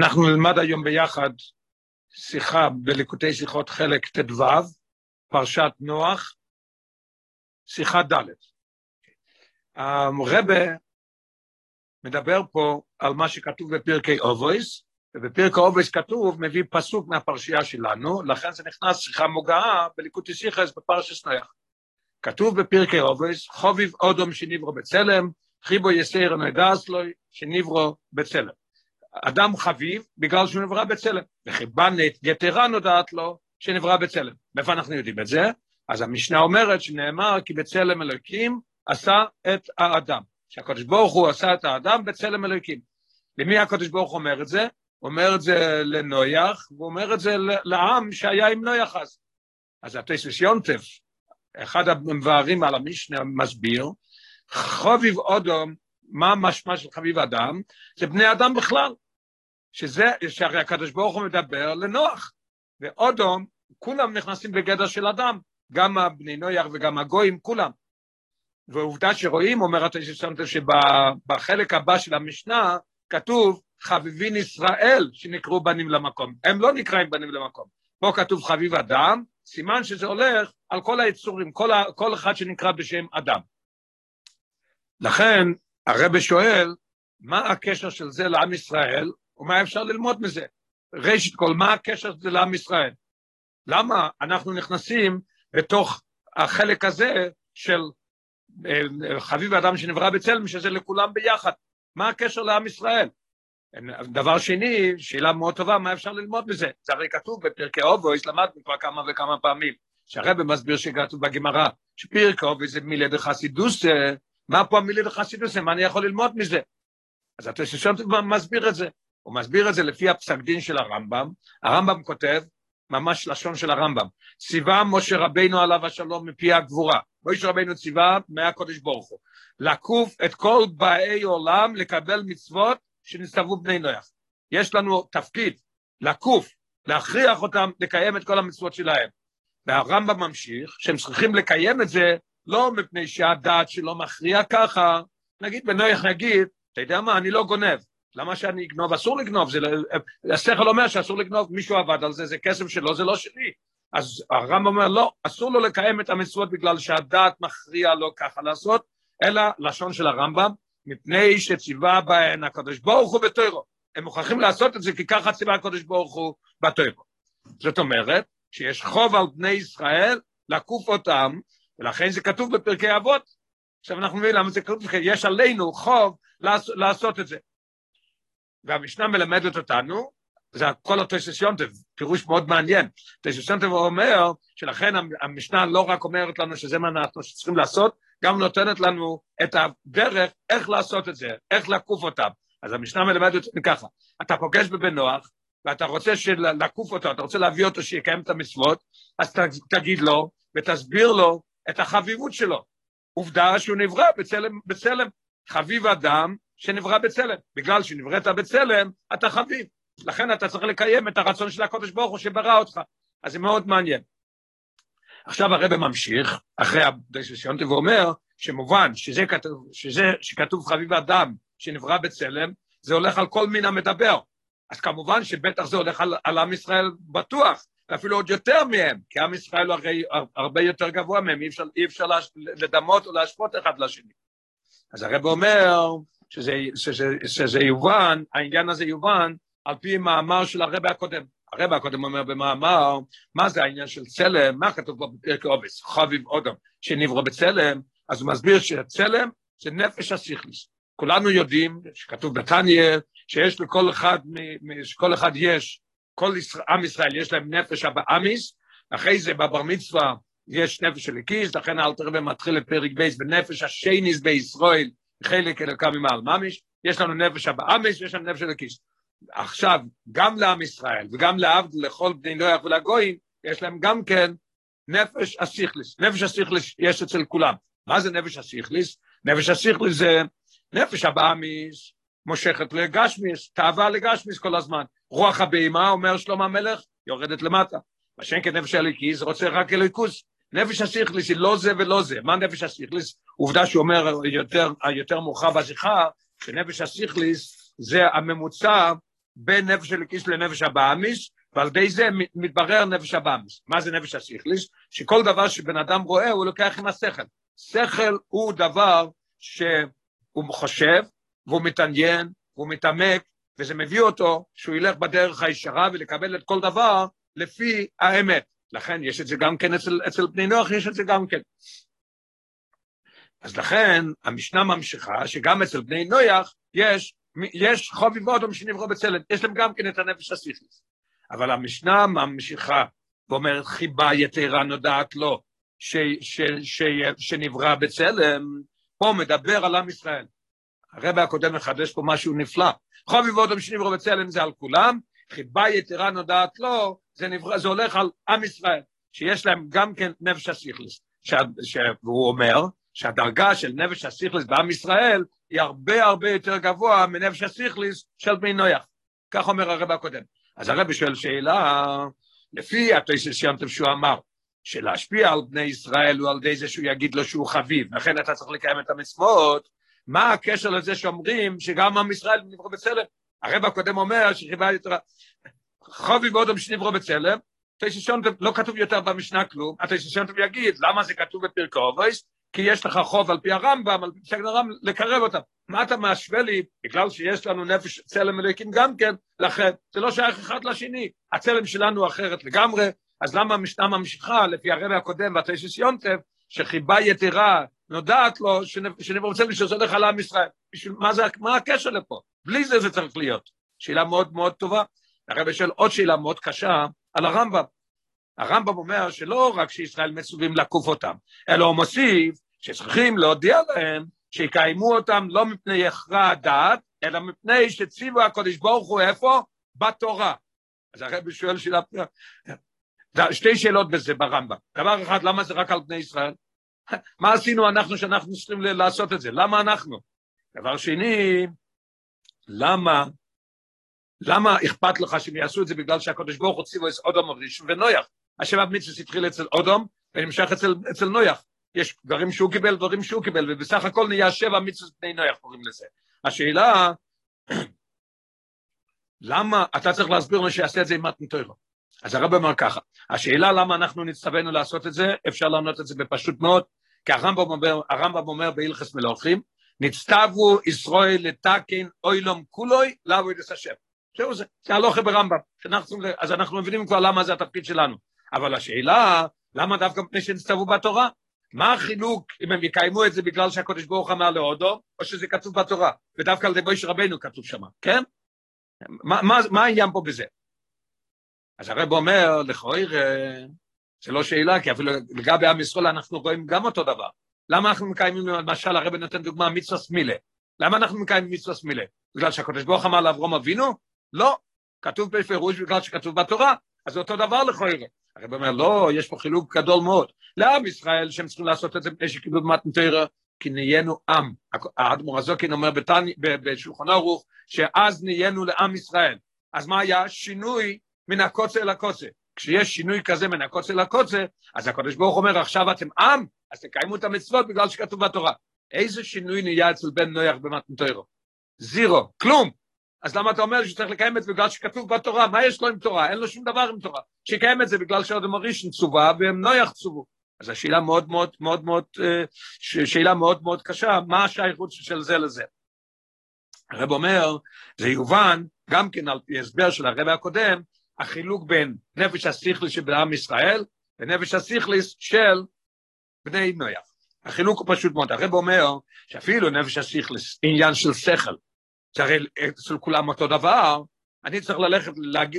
אנחנו נלמד היום ביחד שיחה בליקוטי שיחות חלק ט"ו, פרשת נוח, שיחה ד'. הרבי מדבר פה על מה שכתוב בפרקי אובויס, ובפרקי אובויס כתוב, מביא פסוק מהפרשייה שלנו, לכן זה נכנס שיחה מוגה בליקוטי שיחס בפרשת נוח. כתוב בפרקי אובויס, חוביב אודום שנברא בצלם, חיבו יסייר נדס לו שנברו בצלם. אדם חביב בגלל שהוא נברא בצלם, וחיבנת יתרה נודעת לו שנברא בצלם. מאיפה אנחנו יודעים את זה? אז המשנה אומרת שנאמר כי בצלם אלוקים עשה את האדם. שהקדוש ברוך הוא עשה את האדם בצלם אלוקים. למי הקדוש ברוך אומר את זה? הוא אומר את זה לנויח, והוא אומר את זה לעם שהיה עם נויח אז. אז הטייסוס יונטף, אחד המבארים על המשנה מסביר, חוביב אודום, מה המשמע של חביב אדם? זה בני אדם בכלל. שזה, שהרי הקדוש ברוך הוא מדבר לנוח. ואודום, כולם נכנסים בגדר של אדם, גם הבני נויח וגם הגויים, כולם. ועובדה שרואים, אומר התשע שבחלק הבא של המשנה כתוב חביבין ישראל שנקראו בנים למקום. הם לא נקראים בנים למקום. פה כתוב חביב אדם, סימן שזה הולך על כל היצורים, כל, ה, כל אחד שנקרא בשם אדם. לכן הרב שואל, מה הקשר של זה לעם ישראל, ומה אפשר ללמוד מזה? ראשית כל, מה הקשר של לעם ישראל? למה אנחנו נכנסים בתוך החלק הזה של אה, חביב אדם שנברא בצלם, שזה לכולם ביחד? מה הקשר לעם ישראל? דבר שני, שאלה מאוד טובה, מה אפשר ללמוד מזה? זה הרי כתוב בפרקי אובויס, למדנו כבר כמה וכמה פעמים, שהרבי מסביר שכתוב בגמרא, שפרקי אובויס זה מילי דחסידוס, מה פה המילי דחסידוס, מה אני יכול ללמוד מזה? אז ששמת מסביר את זה. הוא מסביר את זה לפי הפסק דין של הרמב"ם, הרמב"ם כותב, ממש לשון של הרמב"ם, ציווה משה רבינו עליו השלום מפי הגבורה, משה רבינו ציווה מהקדוש ברוך הוא, לקוף את כל באי עולם לקבל מצוות שנסתברו בני נוח. יש לנו תפקיד, לקוף, להכריח אותם לקיים את כל המצוות שלהם. והרמב"ם ממשיך, שהם צריכים לקיים את זה לא מפני שהדעת שלו מכריע ככה, נגיד בנוח נגיד, אתה יודע מה, אני לא גונב, למה שאני אגנוב? אסור לגנוב, זה, לא- השכל אומר שאסור לגנוב, מישהו עבד על זה, זה כסף שלו, זה לא שלי. אז הרמב"ם אומר, לא, אסור לו לקיים את המצוות בגלל שהדעת מכריע לו ככה לעשות, אלא לשון של הרמב"ם, מפני שציווה בהן הקדוש ברוך הוא בתוירו. הם מוכרחים לעשות את זה כי ככה ציווה הקדוש ברוך הוא בתוירו. זאת אומרת שיש חוב על בני ישראל לקוף אותם, ולכן זה כתוב בפרקי אבות. עכשיו אנחנו מבינים למה זה כתוב, יש עלינו חוב לעשות את זה. והמשנה מלמדת אותנו, זה כל התוסס יונטב, פירוש מאוד מעניין. תוסס יונטב אומר שלכן המשנה לא רק אומרת לנו שזה מה אנחנו צריכים לעשות, גם נותנת לנו את הדרך איך לעשות את זה, איך לקוף אותם. אז המשנה מלמדת אותנו ככה, אתה פוגש בבן נוח, ואתה רוצה לקוף אותו, אתה רוצה להביא אותו שיקיים את המצוות, אז תגיד לו ותסביר לו את החביבות שלו. עובדה שהוא נברא בצלם, בצלם חביב אדם שנברא בצלם. בגלל שנבראת בצלם, אתה חביב. לכן אתה צריך לקיים את הרצון של הקודש ברוך הוא שברא אותך. אז זה מאוד מעניין. עכשיו הרב ממשיך, אחרי הדשסיונטי, ואומר שמובן שזה כתוב, שזה שכתוב חביב אדם שנברא בצלם, זה הולך על כל מין המדבר. אז כמובן שבטח זה הולך על, על עם ישראל בטוח, ואפילו עוד יותר מהם, כי עם ישראל הוא הרי הרבה יותר גבוה מהם, אי אפשר, אי אפשר לדמות או להשוות אחד לשני. אז הרב אומר שזה, שזה, שזה יובן, העניין הזה יובן על פי מאמר של הרבי הקודם. הרבי הקודם אומר במאמר, מה זה העניין של צלם, מה כתוב בפרקי אובויס, חביב אודם, שנברא בצלם, אז הוא מסביר שצלם זה נפש הסיכליס. כולנו יודעים, שכתוב בתניא, שיש לכל אחד, שכל אחד יש, כל ישראל, עם ישראל יש להם נפש הבהמיס, אחרי זה בבר מצווה יש נפש האלקיס, לכן אלטר רבי מתחיל את פרק בייס בנפש השניס בישראל, חלק אלוקם ממעל ממש, יש לנו נפש הבאמיס ויש לנו נפש של הקיס. עכשיו, גם לעם ישראל וגם לעבד, לכל בני נוח ולגויים, יש להם גם כן נפש הסיכליס. נפש הסיכליס יש אצל כולם. מה זה נפש הסיכליס? נפש הסיכליס זה נפש הבאמיס, מושכת לגשמיס, תאווה לגשמיס כל הזמן. רוח הבהמה, אומר שלמה המלך, יורדת למטה. מה שאין כנפש הליקיס, רוצה רק אליקוס. נפש הסיכליס היא לא זה ולא זה. מה נפש הסיכליס? עובדה שהוא אומר יותר, יותר מאוחר בשיחה, שנפש הסיכליס זה הממוצע בין נפש הליקיס לנפש הבאמיס, ועל ידי זה מתברר נפש הבאמיס. מה זה נפש הסיכליס? שכל דבר שבן אדם רואה הוא לוקח עם השכל. שכל הוא דבר שהוא חושב, והוא מתעניין, והוא מתעמק, וזה מביא אותו שהוא ילך בדרך הישרה ולקבל את כל דבר לפי האמת. לכן יש את זה גם כן אצל, אצל בני נוח, יש את זה גם כן. אז לכן המשנה ממשיכה שגם אצל בני נוח יש, יש חובי ואודום שנבראו בצלם, יש להם גם כן את הנפש הסיכליס. אבל המשנה ממשיכה ואומרת חיבה יתרה נודעת לו ש, ש, ש, שנברא בצלם, פה מדבר על עם ישראל. הרב הקודם מחדש פה משהו נפלא. חובי ואודום שנבראו בצלם זה על כולם, חיבה יתרה נודעת לו, זה, נברא, זה הולך על עם ישראל, שיש להם גם כן נפש הסיכליס. והוא אומר, שהדרגה של נפש הסיכליס בעם ישראל היא הרבה הרבה יותר גבוה מנפש הסיכליס של בני נויח. כך אומר הרב הקודם. אז הרב שואל שאלה, לפי התויסס שיונטב שהוא אמר, שלהשפיע על בני ישראל הוא על ידי זה שהוא יגיד לו שהוא חביב, לכן אתה צריך לקיים את המצוות, מה הקשר לזה שאומרים שגם עם ישראל נברא בצלם? הרב הקודם אומר שחיבה יותר... חובי ואודם שנברו בצלם, שיונטב לא כתוב יותר במשנה כלום, התויסס שיונטב יגיד למה זה כתוב בפרקי אובויס, כי יש לך חוב על פי הרמב"ם, על פי פסק הרמב"ם, לקרב אותם. מה אתה משווה לי? בגלל שיש לנו נפש צלם אלוהיקים גם כן, לכן זה לא שייך אחד לשני. הצלם שלנו אחרת לגמרי, אז למה המשנה ממשיכה, לפי הרבי הקודם והתשס יונטב, שחיבה יתרה נודעת לו, שנבוא צלם שזה הולך על עם ישראל. מה, זה, מה הקשר לפה? בלי זה זה צריך להיות. שאלה מאוד מאוד טובה. הרבי שואל עוד שאלה מאוד קשה על הרמב"ם. הרמב"ם אומר שלא רק שישראל מצווים לקוף אותם, אלא הוא מוסיף שצריכים להודיע להם שיקיימו אותם לא מפני הכרע הדעת, אלא מפני שציוו הקודש ברוך הוא איפה? בתורה. אז הרבי שואל שאלה, שתי שאלות בזה ברמב"ם. דבר אחד, למה זה רק על בני ישראל? מה עשינו אנחנו שאנחנו צריכים לעשות את זה? למה אנחנו? דבר שני, למה, למה אכפת לך שהם יעשו את זה בגלל שהקודש ברוך הוא ציוו את אודם ראשון ונויח? השבעת מצווה התחיל אצל אודום ונמשך אצל, אצל נויח. יש דברים שהוא קיבל, דברים שהוא קיבל, ובסך הכל נהיה שבע מצוות בני נויח קוראים לזה. השאלה, למה אתה צריך להסביר לנו שיעשה את זה עם מתנתוירו? אז הרב אומר ככה, השאלה למה אנחנו נצטווינו לעשות את זה, אפשר לענות את זה בפשוט מאוד, כי הרמב"ם אומר, הרמב"ם אומר בהלכס מלוכים, נצטוו ישראל לתקן אוילום כולוי לעבוד את השם. זהו זה, זה הלוכה ברמב"ם, אז אנחנו מבינים כבר למה זה התפקיד שלנו. אבל השאלה, למה דווקא מפני שנצטוו בתורה? מה החילוק אם הם יקיימו את זה בגלל שהקדוש ברוך אמר להודו, או שזה כתוב בתורה, ודווקא על ידי מויש רבנו כתוב שם, כן? מה, מה, מה העניין פה בזה? אז הרב אומר, לכאורה, זה לא שאלה, כי אפילו לגבי עם ישראל אנחנו רואים גם אותו דבר. למה אנחנו מקיימים, למשל, הרב נותן דוגמה, מצווה סמילה. למה אנחנו מקיימים מצווה סמילה? בגלל שהקדוש ברוך אמר לאברום אבינו? לא. כתוב בפירוש בגלל שכתוב בתורה, אז זה אותו דבר לכאורה. הרב אומר, לא, יש פה חילוק גדול מאוד. לעם ישראל שהם צריכים לעשות את זה מפני שקיבלו במתנתרא, כי נהיינו עם. האדמו"ר הזוקין אומר בשולחן ערוך, שאז נהיינו לעם ישראל. אז מה היה? שינוי מן הקוצה אל הקוצה. כשיש שינוי כזה מן הקוצה אל הקוצה, אז הקדוש ברוך אומר, עכשיו אתם עם, אז תקיימו את המצוות בגלל שכתוב בתורה. איזה שינוי נהיה אצל בן נויח במתנתרא? זירו, כלום. אז למה אתה אומר שצריך לקיים את זה בגלל שכתוב בתורה? מה יש לו עם תורה? אין לו שום דבר עם תורה. שיקיים את זה בגלל שאדם הראשון צווה והם לא יחצובו. אז השאלה מאוד מאוד מאוד מאוד, אה, שאלה מאוד מאוד קשה, מה השייכות של זה לזה? הרב אומר, זה יובן גם כן על פי הסבר של הרב הקודם, החילוק בין נפש השכליס של עם ישראל ונפש השכליס של בני נויח. החילוק הוא פשוט מאוד. הרב אומר שאפילו נפש השכליס, עניין של שכל, שהרי אצל כולם אותו דבר, אני צריך ללכת,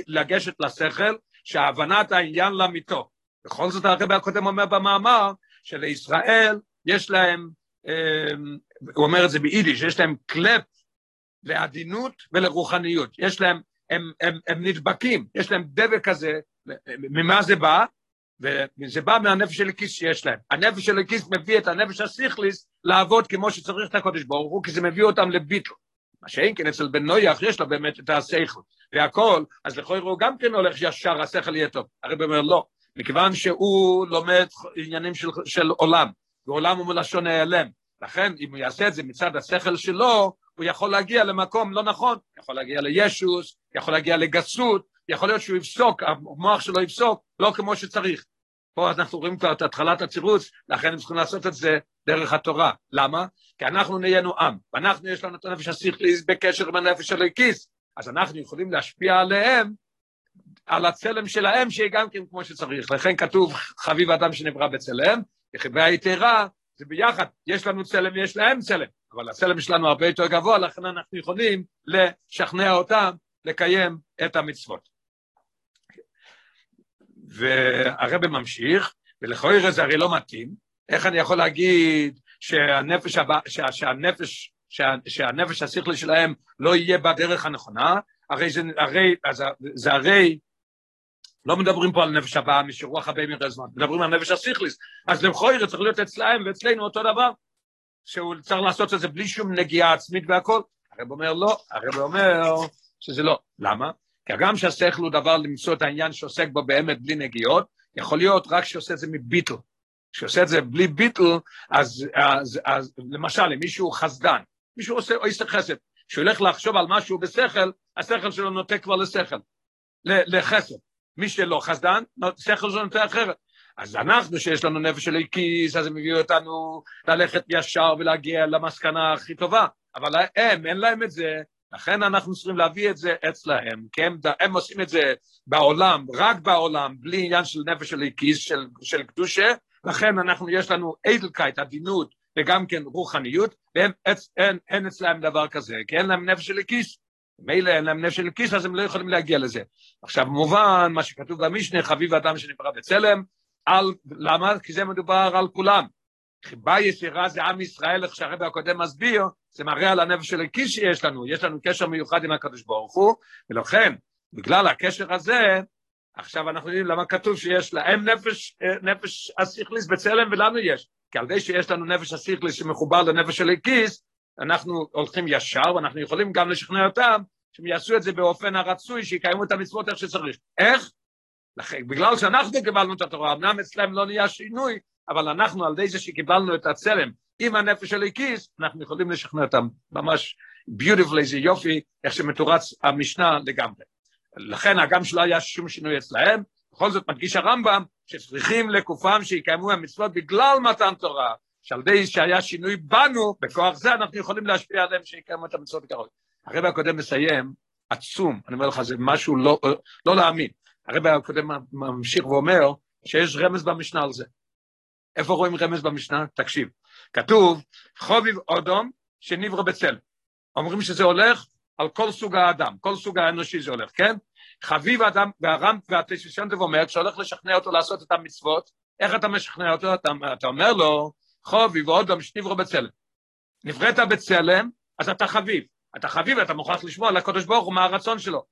לגשת לשכל, שהבנת העניין לאמיתו. בכל זאת הרבי הקודם אומר במאמר, שלישראל יש להם, אמ, הוא אומר את זה ביידיש, יש להם קלפ לעדינות ולרוחניות. יש להם, הם, הם, הם נדבקים, יש להם דבק כזה, ממה זה בא? וזה בא מהנפש של הכיס שיש להם. הנפש של הכיס מביא את הנפש הסיכליס לעבוד כמו שצריך את הקודש ברוך הוא, כי זה מביא אותם לביטל. מה שאין כן אצל בן נויח יש לו באמת את השכל והכל, אז לכל הוא גם כן הולך ישר, השכל יהיה טוב. הרב אומר לא, מכיוון שהוא לומד עניינים של, של עולם, ועולם הוא מלשון נעלם. לכן אם הוא יעשה את זה מצד השכל שלו, הוא יכול להגיע למקום לא נכון, יכול להגיע לישוס, יכול להגיע לגסות, יכול להיות שהוא יפסוק, המוח שלו יפסוק, לא כמו שצריך. פה אנחנו רואים כבר את התחלת הצירוץ, לכן הם צריכים לעשות את זה דרך התורה. למה? כי אנחנו נהיינו עם, ואנחנו יש לנו את הנפש השכלי בקשר עם הנפש של הכיס, אז אנחנו יכולים להשפיע עליהם, על הצלם שלהם, שיהיה גם כן כמו שצריך. לכן כתוב, חביב אדם שנברא בצלם, יחווה היתרה, זה ביחד, יש לנו צלם ויש להם צלם, אבל הצלם שלנו הרבה יותר גבוה, לכן אנחנו יכולים לשכנע אותם לקיים את המצוות. והרבא ממשיך, ולכאורה זה הרי לא מתאים, איך אני יכול להגיד שהנפש, הבא, שה, שהנפש, שה, שהנפש השכלי שלהם לא יהיה בדרך הנכונה, הרי זה, הרי, אז, זה הרי, לא מדברים פה על נפש הבאה משרוח הבא מרזמן, מדברים על נפש השכליס, אז לכאורה צריך להיות אצלהם ואצלנו אותו דבר, שהוא צריך לעשות את זה בלי שום נגיעה עצמית והכל. הרב אומר לא, הרב אומר שזה לא. למה? כי הגם שהשכל הוא דבר למצוא את העניין שעוסק בו באמת בלי נגיעות, יכול להיות רק שעושה את זה מביטל. כשעושה את זה בלי ביטל, אז, אז, אז למשל, אם מישהו חסדן, מישהו עושה עושה חסד, שהוא הולך לחשוב על משהו בשכל, השכל שלו נוטה כבר לשכל, לחסד. מי שלא חסדן, שכל שלו נוטה אחרת. אז אנחנו, שיש לנו נפש של כיס, אז הם הביאו אותנו ללכת ישר ולהגיע למסקנה הכי טובה. אבל הם, אין להם את זה, לכן אנחנו צריכים להביא את זה אצלהם, כי הם, הם עושים את זה בעולם, רק בעולם, בלי עניין של נפש של כיס, של, של קדושה, לכן אנחנו, יש לנו אדלקייט, עדינות, וגם כן רוחניות, ואין אין, אין אצלם דבר כזה, כי אין להם נפש של כיס. מילא אין להם נפש של כיס, אז הם לא יכולים להגיע לזה. עכשיו, מובן, מה שכתוב במשנה, חביב אדם שנברא בצלם, על, למה? כי זה מדובר על כולם. חיבה ישירה זה עם ישראל, איך שהרבא הקודם מסביר, זה מראה על הנפש של הכיס שיש לנו, יש לנו קשר מיוחד עם הקדוש ברוך הוא, ולכן, בגלל הקשר הזה, עכשיו אנחנו יודעים למה כתוב שיש להם נפש, נפש השכליס בצלם ולנו יש, כי על ידי שיש לנו נפש השכליס שמחובר לנפש של הכיס, אנחנו הולכים ישר ואנחנו יכולים גם לשכנע אותם שהם יעשו את זה באופן הרצוי, שיקיימו את המצוות איך שצריך. איך? לכן, בגלל שאנחנו קיבלנו את התורה, אמנם אצלם לא נהיה שינוי, אבל אנחנו על ידי זה שקיבלנו את הצלם עם הנפש של הכיס, אנחנו יכולים לשכנע אותם ממש ביוטיפול, איזה יופי, איך שמתורץ המשנה לגמרי. לכן הגם שלא היה שום שינוי אצלהם, בכל זאת מדגיש הרמב"ם שצריכים לקופם שיקיימו המצוות בגלל מתן תורה, שעל ידי שהיה שינוי בנו, בכוח זה אנחנו יכולים להשפיע עליהם שיקיימו את המצוות בקרוב. הרב הקודם מסיים, עצום, אני אומר לך, זה משהו לא, לא להאמין. הרב הקודם ממשיך ואומר שיש רמז במשנה על זה. איפה רואים רמז במשנה? תקשיב. כתוב, חוביב אודום שנברו בצל. אומרים שזה הולך על כל סוג האדם, כל סוג האנושי זה הולך, כן? חביב אדם, והרם והתשושנטב אומר, כשהולך לשכנע אותו לעשות את המצוות, איך אתה משכנע אותו? אתה, אתה אומר לו, חוביב אודום שנברו בצלם. נבראת בצלם, אז אתה חביב. אתה חביב, אתה מוכרח לשמוע על הקדוש ברוך הוא מה הרצון שלו.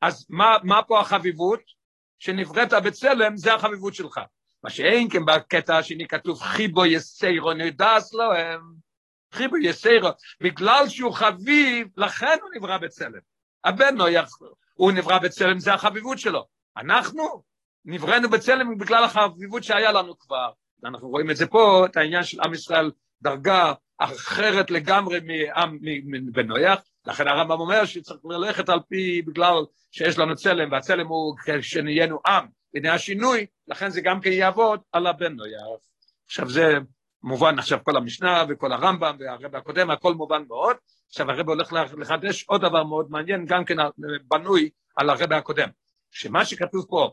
אז מה, מה פה החביבות? שנבראת בצלם, זה החביבות שלך. מה שאין כן בקטע השני כתוב חיבו יסיירו נדס לו הם, חיבו יסיירו, בגלל שהוא חביב, לכן הוא נברא בצלם. הבן נויח, הוא נברא בצלם, זה החביבות שלו. אנחנו נבראנו בצלם בגלל החביבות שהיה לנו כבר. אנחנו רואים את זה פה, את העניין של עם ישראל, דרגה אחרת לגמרי מעם בן נויח, לכן הרמב"ם אומר שצריך ללכת על פי, בגלל שיש לנו צלם, והצלם הוא כשנהיינו עם, הנה השינוי, לכן זה גם כן יעבוד על הבן נויח. עכשיו זה מובן עכשיו כל המשנה וכל הרמב"ם והרבא הקודם, הכל מובן מאוד. עכשיו הרבא הולך לחדש עוד דבר מאוד מעניין, גם כן בנוי על הרבא הקודם. שמה שכתוב פה,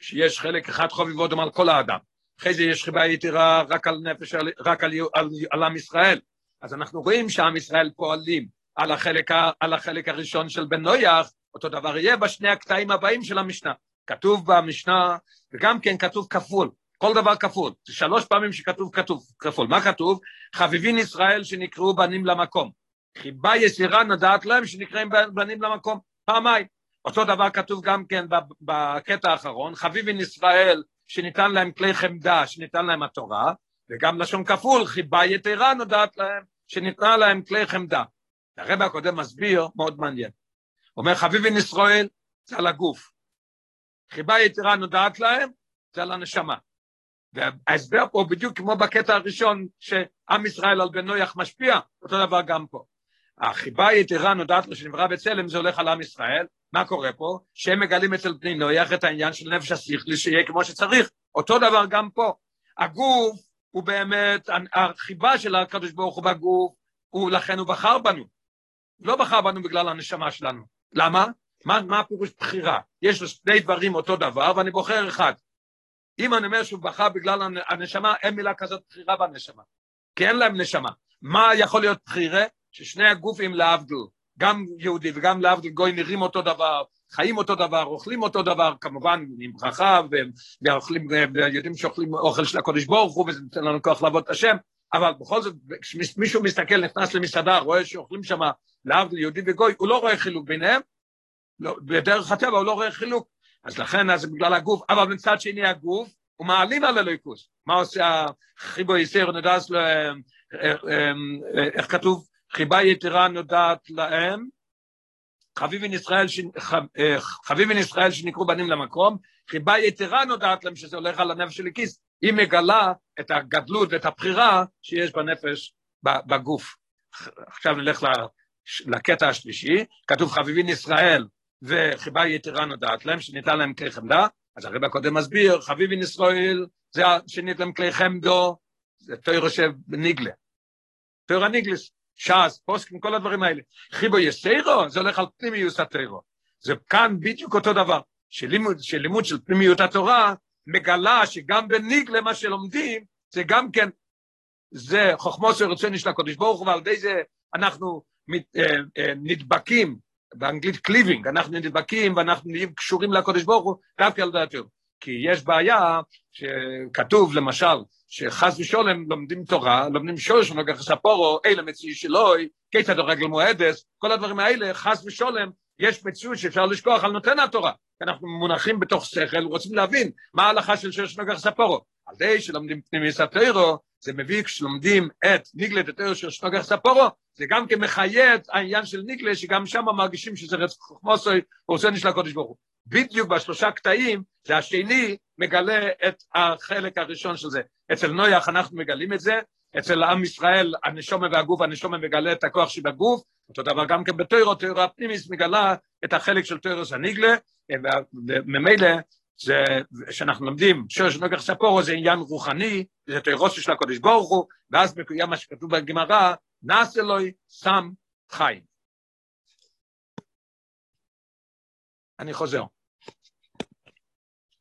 שיש חלק אחד חוביב אודם על כל האדם, אחרי זה יש חיבה יתרה רק על נפש, רק על, על, על עם ישראל. אז אנחנו רואים שעם ישראל פועלים על החלק, על החלק הראשון של בן נויח, אותו דבר יהיה בשני הקטעים הבאים של המשנה. כתוב במשנה, וגם כן כתוב כפול, כל דבר כפול, שלוש פעמים שכתוב כתוב כפול. מה כתוב? חביבין ישראל שנקראו בנים למקום. חיבה יסירה נדעת להם שנקראים בנים למקום, פעמיים. אותו דבר כתוב גם כן בקטע האחרון, חביבין ישראל שניתן להם כלי חמדה, שניתן להם התורה, וגם לשון כפול, חיבה יתרה נודעת להם, שניתנה להם כלי חמדה. הרב הקודם מסביר, מאוד מעניין. אומר חביבין ישראל, זה על הגוף. חיבה יתרה נודעת להם, זה על הנשמה. וההסבר פה בדיוק כמו בקטע הראשון, שעם ישראל על בן נויח משפיע, אותו דבר גם פה. החיבה היתרה נודעת לו שנברא בצלם, זה הולך על עם ישראל. מה קורה פה? שהם מגלים אצל בני נויח את העניין של נפש השכלי, שיהיה כמו שצריך. אותו דבר גם פה. הגוף הוא באמת, החיבה של הקדוש ברוך הוא בגוף, הוא לכן הוא בחר בנו. לא בחר בנו בגלל הנשמה שלנו. למה? מה, מה הפירוש בחירה? יש לו שני דברים אותו דבר, ואני בוחר אחד. אם אני אומר שהוא בחר בגלל הנשמה, אין מילה כזאת בחירה בנשמה. כי אין להם נשמה. מה יכול להיות בחירה? ששני הגופים להבדיל, גם יהודי וגם להבדיל גוי נראים אותו דבר, חיים אותו דבר, אוכלים אותו דבר, כמובן עם ברכה, ואוכלים, ויודעים שאוכלים אוכל של הקודש ברוך הוא, וזה נותן לנו כוח לעבוד את השם, אבל בכל זאת, כשמישהו מסתכל, נכנס למסעדה, רואה שאוכלים שם להבדיל יהודי וגוי, הוא לא רואה חילוק ביניהם, לא, בדרך הטבע הוא לא רואה חילוק, אז לכן אז בגלל הגוף, אבל מצד שני הגוף, הוא מעלים על אלוהיקוס. מה עושה החיבו יסר נדס, אה, אה, אה, איך כתוב? חיבה יתרה נודעת להם, חביבין ישראל, חביבין ישראל שנקראו בנים למקום, חיבה יתרה נודעת להם שזה הולך על הנפש של הכיס, היא מגלה את הגדלות ואת הבחירה שיש בנפש בגוף. עכשיו נלך לקטע השלישי, כתוב חביבין ישראל וחיבה יתרה נודעת להם, שניתן להם כלי חמדה, אז הרב הקודם מסביר, חביבין ישראל זה שניתן להם כלי חמדו, זה תוירו שבניגלה, תוירו הניגלס, ש"ס, פוסקים, כל הדברים האלה. חיבו יסיירו, זה הולך על פנימיוס התוירו. זה כאן בדיוק אותו דבר, שלימוד, שלימוד של פנימיות התורה מגלה שגם בניגלה מה שלומדים, זה גם כן, זה חוכמו שרצוני של הקודש ברוך הוא, ועל ידי זה אנחנו מת, אה, אה, נדבקים באנגלית קליבינג, אנחנו נדבקים ואנחנו נהיים קשורים לקודש ברוך הוא, דווקא על דעתו. כי יש בעיה שכתוב למשל, שחס ושולם לומדים תורה, לומדים שורש ונוגח ספורו, אלה מציאי שלוי, כיצד הרגל מועדס, כל הדברים האלה, חס ושולם, יש מציאות שאפשר לשכוח על נותן התורה. אנחנו מונחים בתוך שכל, רוצים להבין מה ההלכה של שורש ונוגח ספורו. על די שלומדים פנימי סטרו, זה מביא כשלומדים את ניגלת התיאור של שנוגח ספורו, זה גם כן מחיית העניין של ניגלה, שגם שם מרגישים שזה רצח חוכמוסוי, ורוצה נשלה קודש ברוך הוא. בדיוק בשלושה קטעים, זה השני מגלה את החלק הראשון של זה. אצל נויח אנחנו מגלים את זה, אצל עם ישראל הנשומה והגוף, הנשומה מגלה את הכוח שבגוף, אותו דבר גם כן בתוירו, תוירו הפנימיס מגלה את החלק של תוירוס הניגלה, וממילא זה שאנחנו לומדים שורש נוגח ספורו זה עניין רוחני, זה תוירוס של הקודש ברוך הוא, ואז מקוים מה שכתוב בגמרא, נעשה לוי סם חיים. אני חוזר.